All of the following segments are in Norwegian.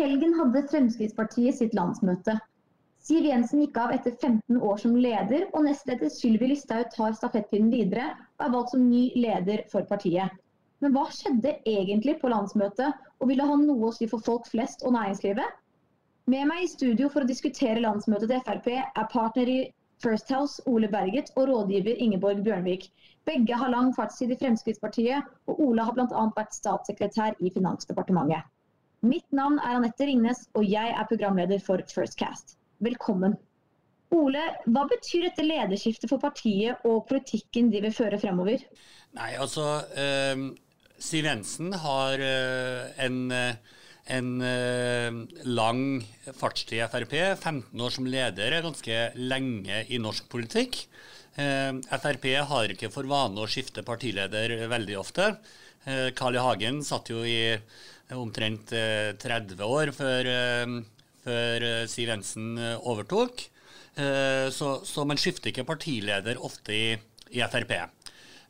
helgen hadde Fremskrittspartiet sitt landsmøte. Siv Jensen gikk av etter 15 år som leder, og nestleder Sylvi Listhaug tar stafettpinnen videre og er valgt som ny leder for partiet. Men hva skjedde egentlig på landsmøtet, og vil det ha noe å si for folk flest og næringslivet? Med meg i studio for å diskutere landsmøtet til Frp er partner i First House Ole Berget og rådgiver Ingeborg Bjørnvik. Begge har lang fartstid i Fremskrittspartiet, og Ole har bl.a. vært statssekretær i Finansdepartementet. Mitt navn er Anette Ringnes, og jeg er programleder for First Cast. Velkommen. Ole, hva betyr dette lederskiftet for partiet og politikken de vil føre fremover? Nei, altså... eh, Siv Jensen har eh, en, eh, en eh, lang fartstid i Frp. 15 år som leder er ganske lenge i norsk politikk. Frp har ikke for vane å skifte partileder veldig ofte. Carl I. Hagen satt jo i omtrent 30 år før, før Siv Jensen overtok. Så, så, man skifter ikke partileder ofte i, i Frp.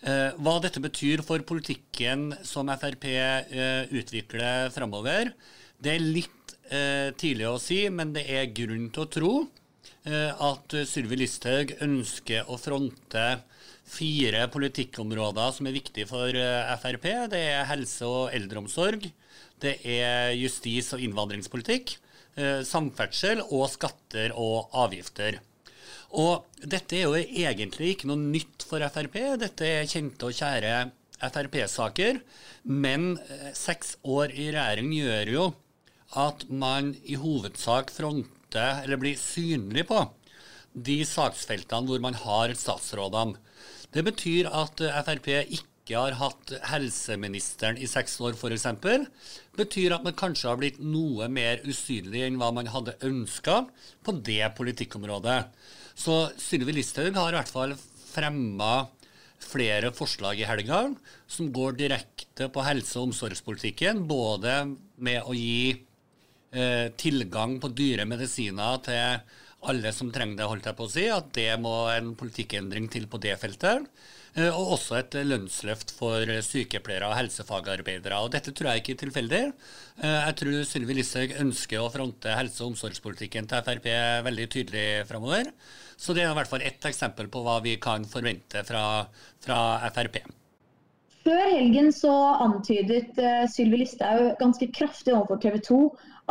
Eh, hva dette betyr for politikken som Frp eh, utvikler framover, det er litt eh, tidlig å si, men det er grunn til å tro at Sylvi Listhaug ønsker å fronte fire politikkområder som er viktige for Frp. Det er helse og eldreomsorg, det er justis- og innvandringspolitikk, samferdsel og skatter og avgifter. Og dette er jo egentlig ikke noe nytt for Frp. Dette er kjente og kjære Frp-saker. Men eh, seks år i regjering gjør jo at man i hovedsak fronter, eller blir synlig på, de saksfeltene hvor man har statsrådene. Det betyr at eh, Frp ikke har hatt helseministeren i seks år, f.eks., betyr at man kanskje har blitt noe mer usynlig enn hva man hadde ønska på det politikkområdet. Så Sylvi Listhaug har i hvert fall fremma flere forslag i helga som går direkte på helse- og omsorgspolitikken. Både med å gi eh, tilgang på dyre medisiner til alle som trenger det, holdt jeg på å si. At det må en politikkendring til på det feltet. Eh, og også et lønnsløft for sykepleiere og helsefagarbeidere. Og dette tror jeg ikke er tilfeldig. Eh, jeg tror Sylvi Listhaug ønsker å fronte helse- og omsorgspolitikken til Frp veldig tydelig framover. Så det er i hvert fall ett eksempel på hva vi kan forvente fra, fra Frp. Før helgen så antydet uh, Sylvi Listhaug ganske kraftig overfor TV 2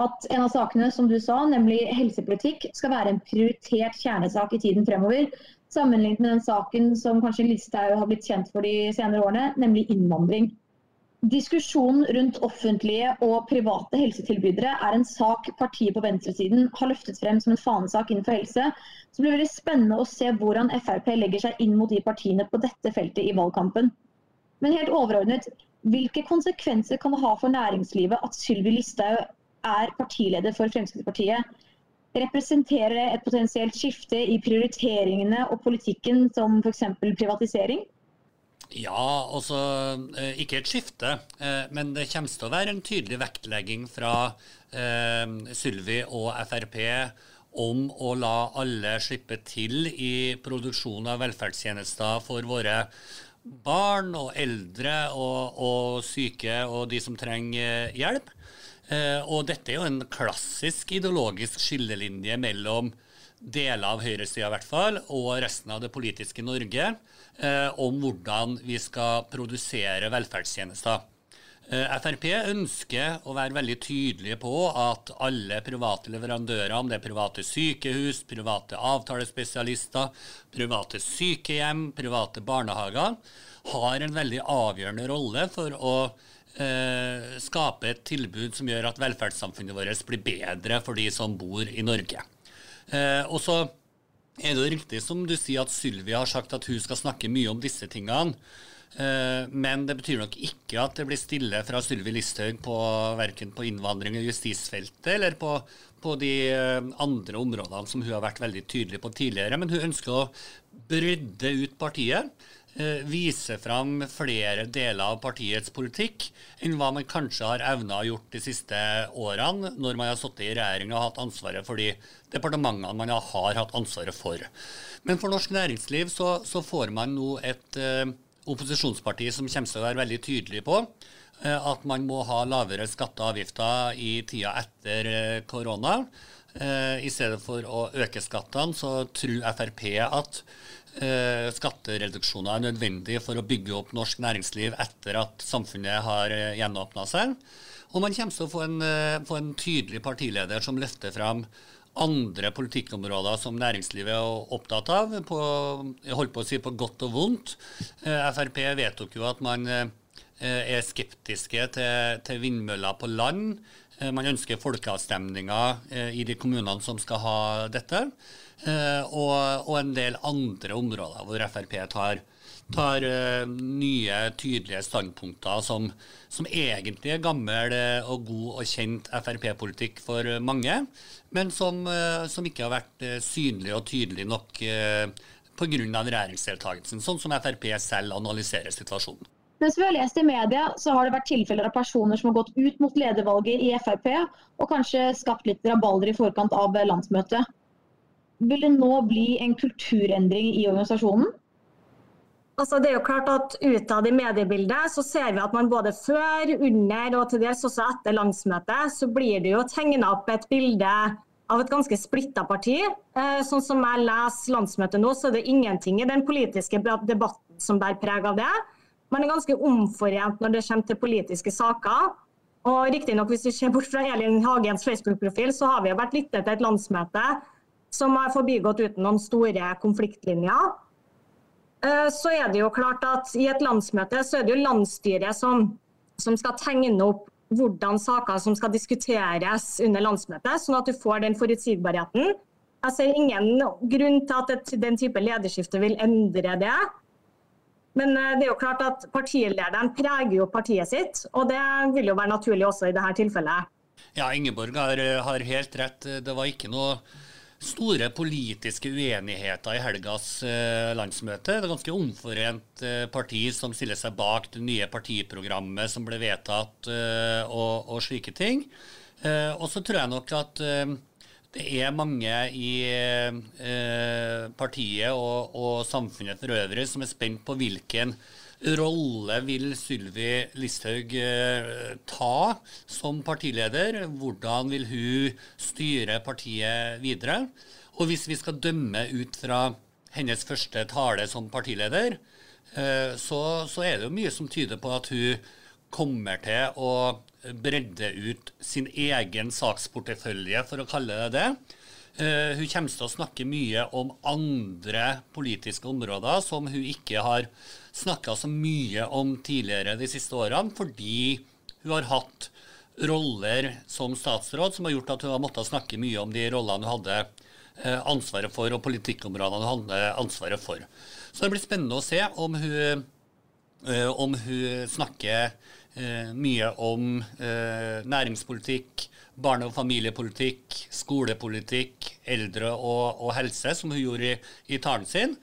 at en av sakene som du sa, nemlig helsepolitikk, skal være en prioritert kjernesak i tiden fremover sammenlignet med den saken som kanskje Listhaug har blitt kjent for de senere årene, nemlig innvandring. Diskusjonen rundt offentlige og private helsetilbydere er en sak partiet på venstresiden har løftet frem som en fanesak innenfor helse. Så det blir veldig spennende å se hvordan Frp legger seg inn mot de partiene på dette feltet i valgkampen. Men helt overordnet, hvilke konsekvenser kan det ha for næringslivet at Sylvi Listhaug er partileder for Fremskrittspartiet? Representerer et potensielt skifte i prioriteringene og politikken, som f.eks. privatisering? Ja, altså eh, ikke et skifte, eh, men det kommer til å være en tydelig vektlegging fra eh, Sylvi og Frp om å la alle slippe til i produksjon av velferdstjenester for våre barn og eldre og, og syke og de som trenger hjelp. Eh, og dette er jo en klassisk ideologisk skillelinje mellom deler av høyresida i hvert fall, og resten av det politiske Norge eh, om hvordan vi skal produsere velferdstjenester. Eh, Frp ønsker å være veldig tydelige på at alle private leverandører, om det er private sykehus, private avtalespesialister, private sykehjem, private barnehager, har en veldig avgjørende rolle for å eh, skape et tilbud som gjør at velferdssamfunnet vårt blir bedre for de som bor i Norge. Eh, og så er det riktig som du sier at Sylvi har sagt at hun skal snakke mye om disse tingene. Eh, men det betyr nok ikke at det blir stille fra Sylvi Listhaug på verken på innvandring- og justisfeltet eller på, på, de eh, andre områdene som hun har vært veldig tydelig på tidligere. Men hun ønsker å brydde ut partiet. Eh, vise fram flere deler av partiets politikk enn hva man kanskje har evna å gjort de siste årene, når man har sittet i regjering og hatt ansvaret for de departementene man har hatt ansvaret for. Men for norsk næringsliv så, så får man nå et uh, opposisjonsparti som kommer til å være veldig tydelig på at man må ha lavere skatter og avgifter i tida etter korona. I stedet for å øke skattene, så tror Frp at skattereduksjoner er nødvendig for å bygge opp norsk næringsliv etter at samfunnet har gjenåpna seg. Og man kommer til å få en, eh, få en tydelig partileder som løfter fram andre politikkområder som næringslivet er opptatt av, på, jeg holdt på å si på godt og vondt. Eh, Frp vedtok jo at man eh, er skeptiske til, til vindmøller på land. Man ønsker folkeavstemninger i de kommunene som skal ha dette, og, og en del andre områder hvor Frp tar tar nye, tydelige standpunkter som, som, egentlig er gammel eh, og god og kjent Frp-politikk for mange, men som, som, ikke har vært synlig og tydelig nok pga. regjeringsdeltakelsen, sånn som Frp selv analyserer situasjonen. Mens vi har lest i media, så har det vært tilfeller av personer som har gått ut mot ledervalget i Frp, og kanskje skapt litt rabalder i forkant av landsmøtet. Vil det nå bli en kulturendring i organisasjonen? Altså, det er jo klart at Utad i mediebildet så ser vi at man både før, under og til dels også etter landsmøtet, så blir det jo tegna opp et bilde av et ganske splitta parti. Eh, sånn som jeg leser landsmøtet nå, så er det ingenting i den politiske debatten som bærer preg av det. Man er ganske omforent når det kommer til politiske saker. Og riktignok, hvis vi ser bort fra Elin Hagens Facebook-profil, så har vi vært lyttet til et landsmøte som har forbigått uten noen store konfliktlinjer. Eh, så er det jo klart at i et landsmøte så er det jo landsstyret som, som skal tegne opp hvordan saker som skal diskuteres under landsmøtet, sånn at du får den forutsigbarheten. Jeg ser ingen grunn til at den type lederskifte vil endre det. Men eh, det er jo klart at partilederen preger jo partiet sitt, og det vil jo være naturlig også i dette tilfellet. Ja, Ingeborg har, har helt rett. Det var ikke noe store politiske uenigheter i helgas eh, landsmøte. Det er ganske omforent eh, parti som stiller seg bak det nye partiprogrammet som ble vedtatt, eh, og, og, slike ting. Eh, og så tror jeg nok at eh, det er mange i eh, partiet og, og, samfunnet for øvrig som er spent på hvilken rolle vil Sylvi Listhaug eh, ta som partileder? Hvordan vil hun styre partiet videre? Og hvis vi skal dømme ut fra hennes første tale som partileder, eh, så, så er det jo mye som tyder på at hun kommer til å bredde ut sin egen saksportefølje, for å kalle det det. Uh, hun kommer til å snakke mye om andre politiske områder som hun ikke har snakka så mye om tidligere de siste årene, fordi hun har hatt roller som statsråd som har gjort at hun har måttet snakke mye om de rollene hun hadde uh, ansvaret for, og politikkområdene hun hadde ansvaret for. Så det blir spennende å se om hun, uh, om hun snakker mye om næringspolitikk, barne- og familiepolitikk, skolepolitikk, eldre og, og helse, som hun gjorde i, i talen sin.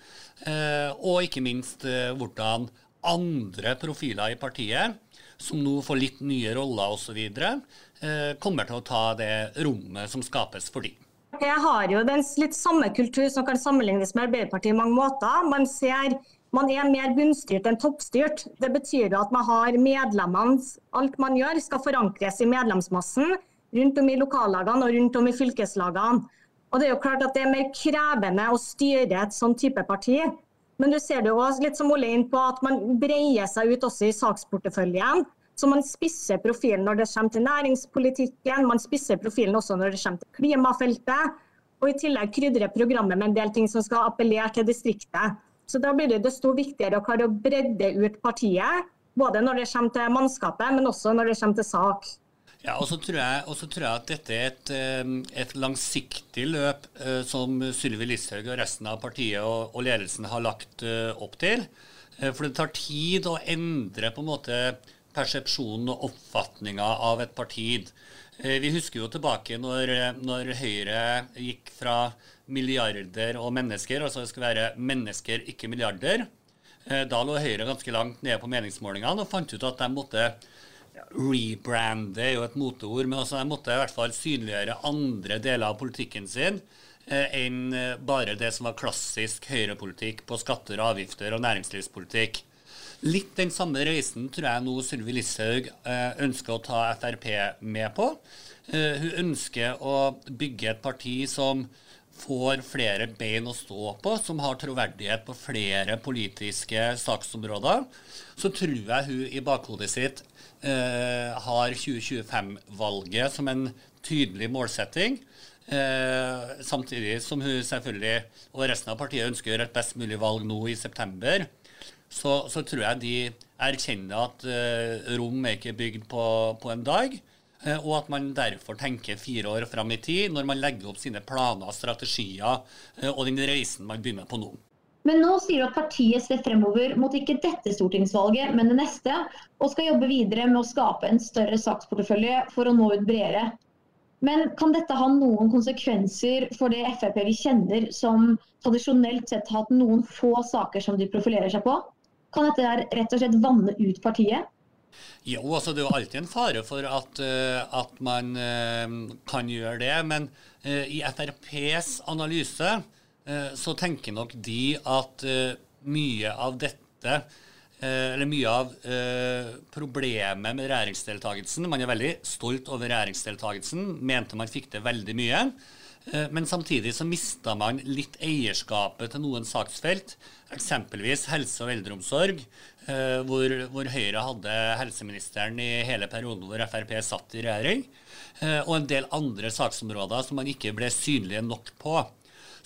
Eh, og ikke minst eh, hvordan andre profiler i partiet, som nå får litt nye roller osv., eh, kommer til å ta det rommet som skapes for dem. Jeg har jo den litt samme kultur som kan sammenlignes med Arbeiderpartiet i mange måter. Man ser man er mer bunnstyrt enn toppstyrt. Det betyr jo at man har medlemmene Alt man gjør skal forankres i medlemsmassen rundt om i lokallagene og rundt om i fylkeslagene. Og Det er jo klart at det er mer krevende å styre et sånn type parti. Men du ser det jo også litt som Ole inn på at man breier seg ut også i saksporteføljen. Så man spisser profilen når det kommer til næringspolitikken, man spisser profilen også når det kommer til klimafeltet. Og i tillegg krydrer programmet med en del ting som skal appellere til distriktet. Så da blir det desto viktigere å klare å bredde ut partiet. Både når det kommer til mannskapet, men også når det kommer til sak. Ja, og så tror, tror, jeg at dette er et, et langsiktig løp eh, som Sylvi Listhaug og resten av partiet og, og, ledelsen har lagt eh, opp til. Eh, for det tar tid å endre på en måte persepsjonen og oppfatninga av et parti. Vi husker jo tilbake når, når, Høyre gikk fra milliarder og mennesker, altså det skal være mennesker, ikke milliarder. Da lå Høyre ganske langt nede på meningsmålingene og fant ut at de måtte rebrande er jo et moteord, men altså de måtte i hvert fall synliggjøre andre deler av politikken sin eh, enn eh, bare det som var klassisk høyrepolitikk på skatter og avgifter og næringslivspolitikk. Litt den samme reisen tror jeg nå Sylvi Listhaug eh, ønsker å ta Frp med på. Eh, hun ønsker å bygge et parti som får flere bein å stå på, som har troverdighet på flere politiske saksområder, så tror jeg hun i bakhodet sitt eh, har 2025-valget som en tydelig målsetting. Eh, samtidig som hun selvfølgelig og resten av partiet ønsker et best mulig valg nå i september så, så, tror jeg de erkjenner at eh, rom er ikke bygd på, på en dag. Uh, og at man derfor tenker fire år fram i tid når man legger opp sine planer, strategier uh, og den reisen man begynner på nå. Men nå sier du at partiet ser fremover mot ikke dette stortingsvalget, men det neste, og skal jobbe videre med å skape en større saksportefølje for å nå ut bredere. Men kan dette ha noen konsekvenser for det Frp vi kjenner, som tradisjonelt sett har hatt noen få saker som de profilerer seg på? Kan dette rett og slett vanne ut partiet? Jo, altså det er jo alltid en fare for at, uh, at man uh, kan gjøre det. Men uh, i FrPs analyse så tenker nok de at mye av dette eller mye av problemet med regjeringsdeltakelsen Man er veldig stolt over regjeringsdeltakelsen, mente man fikk det veldig mye. Eh, men samtidig så mista man litt eierskapet til noen saksfelt, eksempelvis helse og eldreomsorg, eh, hvor, hvor, Høyre hadde helseministeren i hele perioden hvor Frp satt i regjering, eh, og en del andre saksområder som man ikke ble synlige nok på.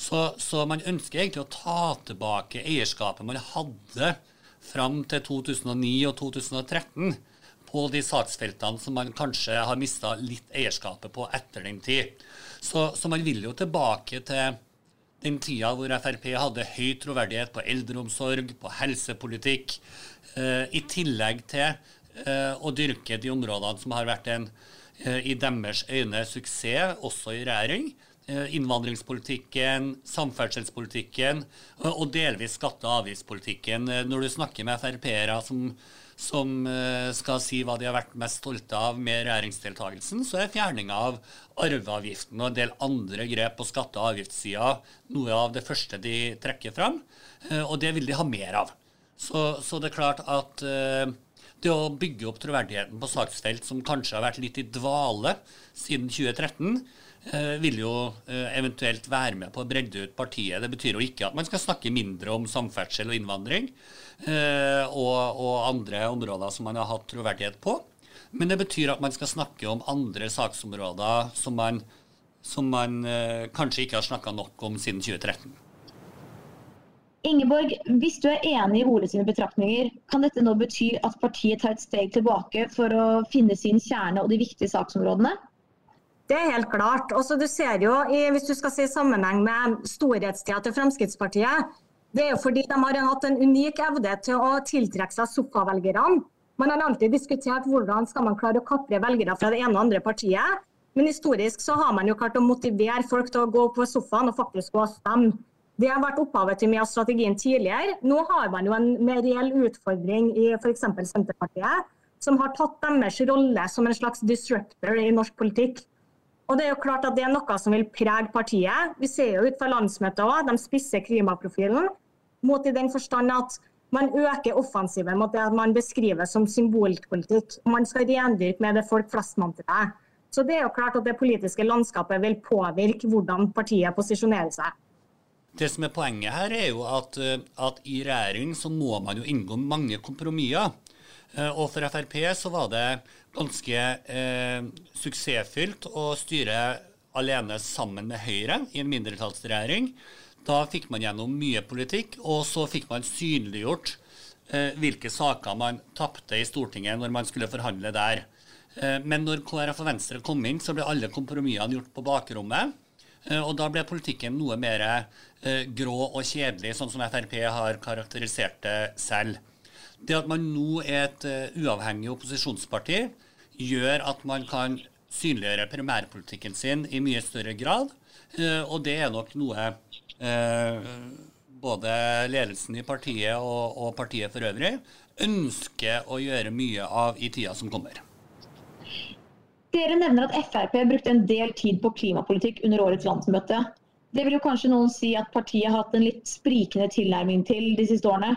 Så, så man ønsker egentlig å ta tilbake eierskapet man hadde fram til 2009 og 2013 på de saksfeltene som man kanskje har mista litt eierskapet på etter den tid. Så, så, man vil jo tilbake til den tida hvor Frp hadde høy troverdighet på eldreomsorg, på helsepolitikk, eh, i tillegg til eh, å dyrke de områdene som har vært en eh, i deres øyne suksess, også i regjering. Eh, innvandringspolitikken, samferdselspolitikken og delvis skatte- og avgiftspolitikken. Eh, når du snakker med Frp-ere som som eh, skal si hva de har vært mest stolte av med regjeringsdeltakelsen, så er fjerninga av arveavgiften og en del andre grep på skatte- og avgiftssida noe av det første de trekker fram. Eh, og det vil de ha mer av. Så, så det er klart at eh, det å bygge opp troverdigheten på saksfelt som kanskje har vært litt i dvale siden 2013, vil jo eventuelt være med på å bredde ut partiet. Det betyr jo ikke at man skal snakke mindre om samferdsel og innvandring. Eh, og, og, andre områder som man har hatt troverdighet på. Men det betyr at man skal snakke om andre saksområder som man, som man eh, kanskje ikke har snakka nok om siden 2013. Ingeborg, hvis du er enig i Ole sine betraktninger, kan dette nå bety at partiet tar et steg tilbake for å finne sin kjerne og de viktige saksområdene? Det er helt klart. Også du ser jo, Hvis du skal se sammenheng med storhetstida til Fremskrittspartiet, det er jo fordi de har hatt en unik evne til å tiltrekke seg sofavelgerne. Man har alltid diskutert hvordan skal man klare å kapre velgere fra det ene og andre partiet. Men historisk så har man jo klart å motivere folk til å gå på sofaen og faktisk gå og stemme. Det har vært opphavet til mye av strategien tidligere. Nå har man jo en mer reell utfordring i f.eks. Senterpartiet, som har tatt deres rolle som en slags disruptor i norsk politikk. Og det er jo klart at det er noe som vil prege partiet. Vi ser jo ut fra landsmøtet òg, de spisser klimaprofilen. Mot i den forstand at man øker offensiven mot det man beskriver som symbolpolitikk. Man skal rendyrke med det folk flest-mantraet. Så det er jo klart at det politiske landskapet vil påvirke hvordan partiet posisjonerer seg. Det som er Poenget her er jo at, eh, at i regjering så må man jo inngå mange kompromisser. Eh, og for Frp så var det ganske eh, suksessfylt å styre alene sammen med Høyre i en mindretallsregjering. Da fikk man gjennom mye politikk, og så fikk man synliggjort eh, hvilke saker man tapte i Stortinget når man skulle forhandle der. Eh, men når KrF og Venstre kom inn, så ble alle kompromissene gjort på bakrommet. Eh, og da ble politikken noe mer eh, grå og kjedelig, sånn som Frp har karakterisert det selv. Det at man nå er et uh, uavhengig opposisjonsparti, gjør at man kan synliggjøre primærpolitikken sin i mye større grad. Uh, og det er nok noe uh, både ledelsen i partiet og, og, partiet for øvrig ønsker å gjøre mye av i tida som kommer. Dere nevner at Frp brukte en del tid på klimapolitikk under årets landsmøte. Det vil jo kanskje noen si at partiet har hatt en litt sprikende tilnærming til de siste årene.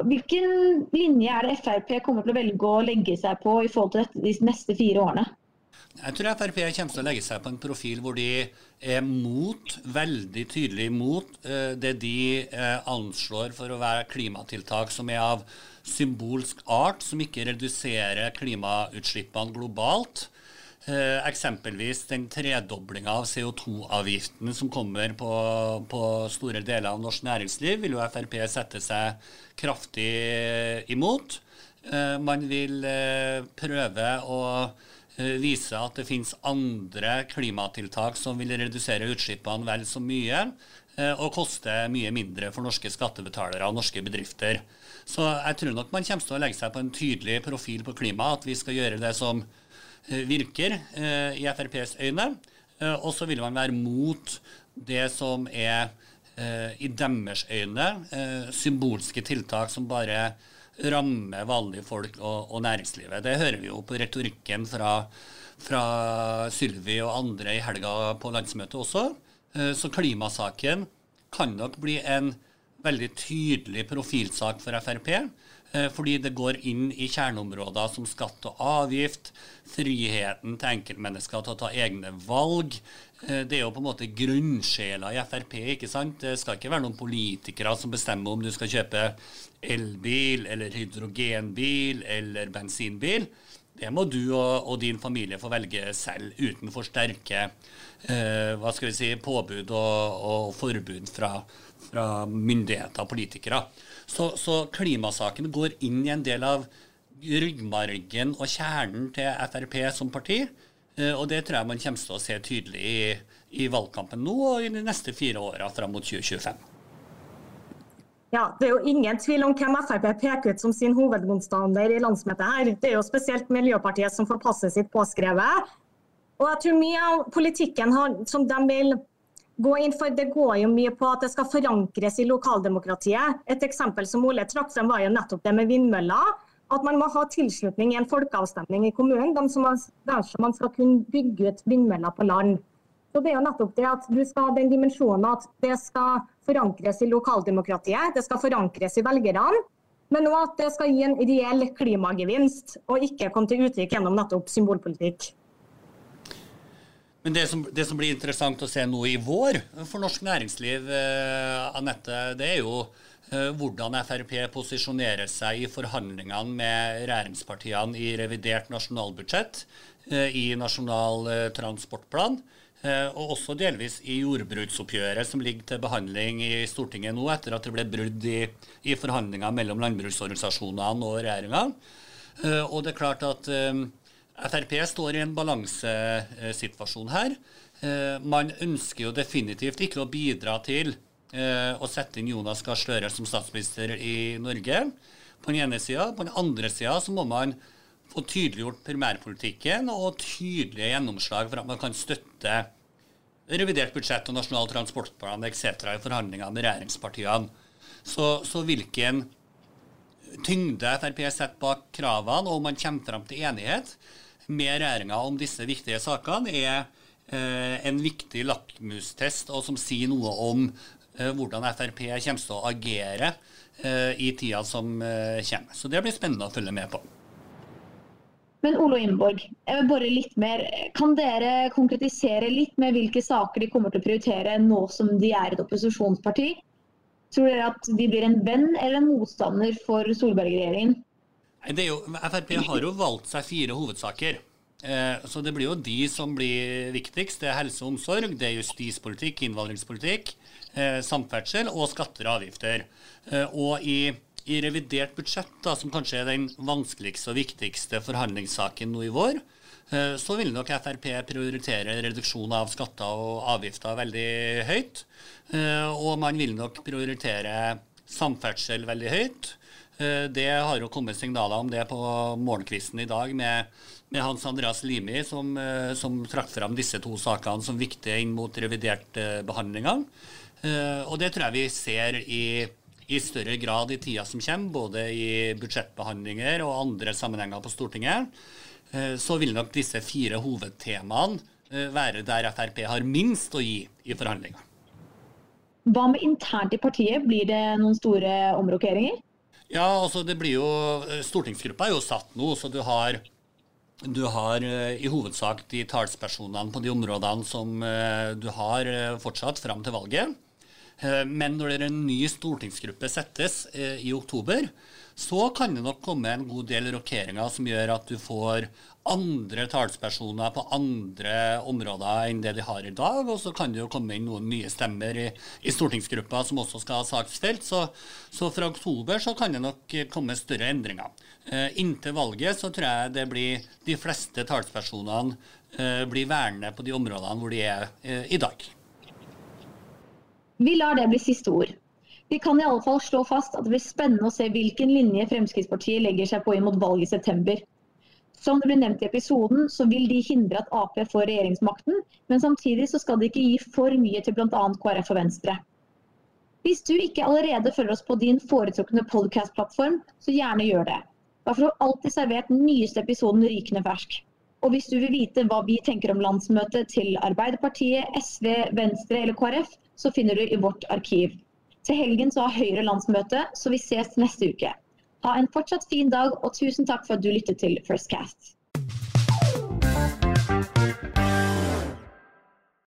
Hvilken linje er det Frp kommer til å velge å legge seg på i forhold til dette de neste fire årene? Jeg tror Frp kommer til å legge seg på en profil hvor de er mot, veldig tydelig mot eh, det de eh, anslår for å være klimatiltak som er av symbolsk art, som ikke reduserer klimautslippene globalt. Eh, eksempelvis den tredoblinga av CO2-avgiften som kommer på, på, store deler av norsk næringsliv, vil jo Frp sette seg kraftig imot. man vil prøve å Eh, viser at det finnes andre klimatiltak som vil redusere utslippene vel så mye eh, og koste mye mindre for norske skattebetalere og norske bedrifter. Så jeg tror nok man kommer til å legge seg på en tydelig profil på klima, at vi skal gjøre det som eh, virker i FrPs øyne. Og så vil man være mot det som er i deres øyne symbolske tiltak som bare rammer vanlige folk og, næringslivet. Det hører vi jo på retorikken fra, fra Sylvi og andre i helga på landsmøtet også. Eh, så klimasaken kan nok bli en veldig tydelig profilsak for Frp. Eh, fordi det går inn i kjerneområder som skatt og avgift, friheten til enkeltmennesker til å ta egne valg. Eh, det er jo på en måte grunnsjela i Frp. ikke sant? Det skal ikke være noen politikere som bestemmer om du skal kjøpe elbil eller hydrogenbil eller bensinbil. Det må du og, og din familie få velge selv, uten for sterke eh, hva skal vi si, påbud og, og forbud fra, fra, myndigheter og politikere. Så, så, klimasaken går inn i en del av ryggmargen og kjernen til Frp som parti. Eh, og det tror jeg man kommer til å se tydelig i, i valgkampen nå og i de neste fire åra fram mot 2025. Ja, Det er jo ingen tvil om hvem Frp peker ut som sin hovedmotstander i landsmøtet. her. Det er jo spesielt Miljøpartiet som får passet sitt påskrevet. Og jeg tror Mye av politikken som de vil gå inn for, det går jo mye på at det skal forankres i lokaldemokratiet. Et eksempel som Ole trakk frem var jo nettopp det med vindmøller. At man må ha tilslutning i en folkeavstemning i kommunen dersom man skal kunne bygge ut vindmøller på land. Så det er jo nettopp det at du skal ha den dimensjonen at det skal forankres i lokaldemokratiet, det skal forankres i velgerne. Men òg at det skal gi en reell klimagevinst, og ikke komme til uttrykk gjennom nettopp symbolpolitikk. Men det som, det som, blir interessant å se nå i vår for norsk næringsliv, eh, Anette, det er jo eh, hvordan Frp posisjonerer seg i forhandlingene med regjeringspartiene i revidert nasjonalbudsjett, eh, i Nasjonal eh, transportplan. Eh, og også delvis i jordbruksoppgjøret som ligger til behandling i Stortinget nå, etter at det ble brudd i, i forhandlinger mellom landbruksorganisasjonene og regjeringa. Eh, og det er klart at Frp står i en balansesituasjon her. Man ønsker jo definitivt ikke å bidra til å sette inn Jonas Gahr Støre som statsminister i Norge, på den ene sida. På den andre sida så må man få tydeliggjort primærpolitikken og tydelige gjennomslag for at man kan støtte revidert budsjett og Nasjonal transportplan etc. i forhandlinger med regjeringspartiene. Så, så, hvilken tyngde Frp setter bak kravene, og om man kommer fram til enighet med regjeringa om disse viktige sakene, er eh, en viktig lakmustest, og som sier noe om eh, hvordan Frp kommer til å agere eh, i tida som kommer. Så det blir spennende å følge med på. Men Olo Inborg, jeg vil bare litt mer. Kan dere konkretisere litt med hvilke saker de kommer til å prioritere nå som de er et opposisjonsparti? Tror dere at de blir en venn eller en motstander for Solberg-regjeringen? Frp har jo valgt seg fire hovedsaker. Eh, så det blir jo de som blir viktigst. Det er helse og omsorg, det er justispolitikk, innvandringspolitikk, eh, samferdsel og skatter og avgifter. Eh, og i i revidert budsjett, da, som kanskje er den vanskeligste og viktigste forhandlingssaken nå i vår, så vil nok Frp prioritere reduksjon av skatter og avgifter veldig høyt. Og man vil nok prioritere samferdsel veldig høyt. Eh, det har jo kommet signaler om det på morgenkvisten i dag med, med Hans Andreas Limi, som, som trakk fram disse to sakene som viktige inn mot revidert-behandlinga. Og det tror jeg vi ser i i større grad i tida som kommer, både i budsjettbehandlinger og andre sammenhenger på Stortinget, eh, så vil nok disse fire hovedtemaene eh, være der Frp har minst å gi i forhandlinger. Hva med internt i partiet? Blir det noen store omrokeringer? Ja, altså det blir jo Stortingsgruppa er jo satt nå, så du har du har i hovedsak de talspersonene på de områdene som du har fortsatt fram til valget. Men når det er en ny stortingsgruppe settes i oktober, så kan det nok komme en god del rokeringer som gjør at du får andre talspersoner på andre områder enn det de har i dag. Og så kan det jo komme inn noen nye stemmer i, i stortingsgruppa som også skal ha saksfelt. Så, så, fra oktober så kan det nok komme større endringer. Eh, inntil valget så tror jeg det blir de fleste talspersonene eh, blir værende på de områdene hvor de er eh, i dag. Vi lar det bli siste ord. Vi kan i alle fall slå fast at det blir spennende å se hvilken linje Fremskrittspartiet legger seg på inn mot valget i september. Som det ble nevnt i episoden, så vil de hindre at Ap får regjeringsmakten, men samtidig så skal de ikke gi for mye til bl.a. KrF og Venstre. Hvis du ikke allerede følger oss på din foretrukne podcast-plattform, så gjerne gjør det. Da får du alltid servert den nyeste episoden rykende fersk. Og hvis du vil vite hva vi tenker om landsmøtet til Arbeiderpartiet, SV, Venstre eller KrF, så finner du i vårt arkiv. Til helgen så har Høyre landsmøte, så vi ses neste uke. Ha en fortsatt fin dag, og tusen takk for at du lyttet til First Cast.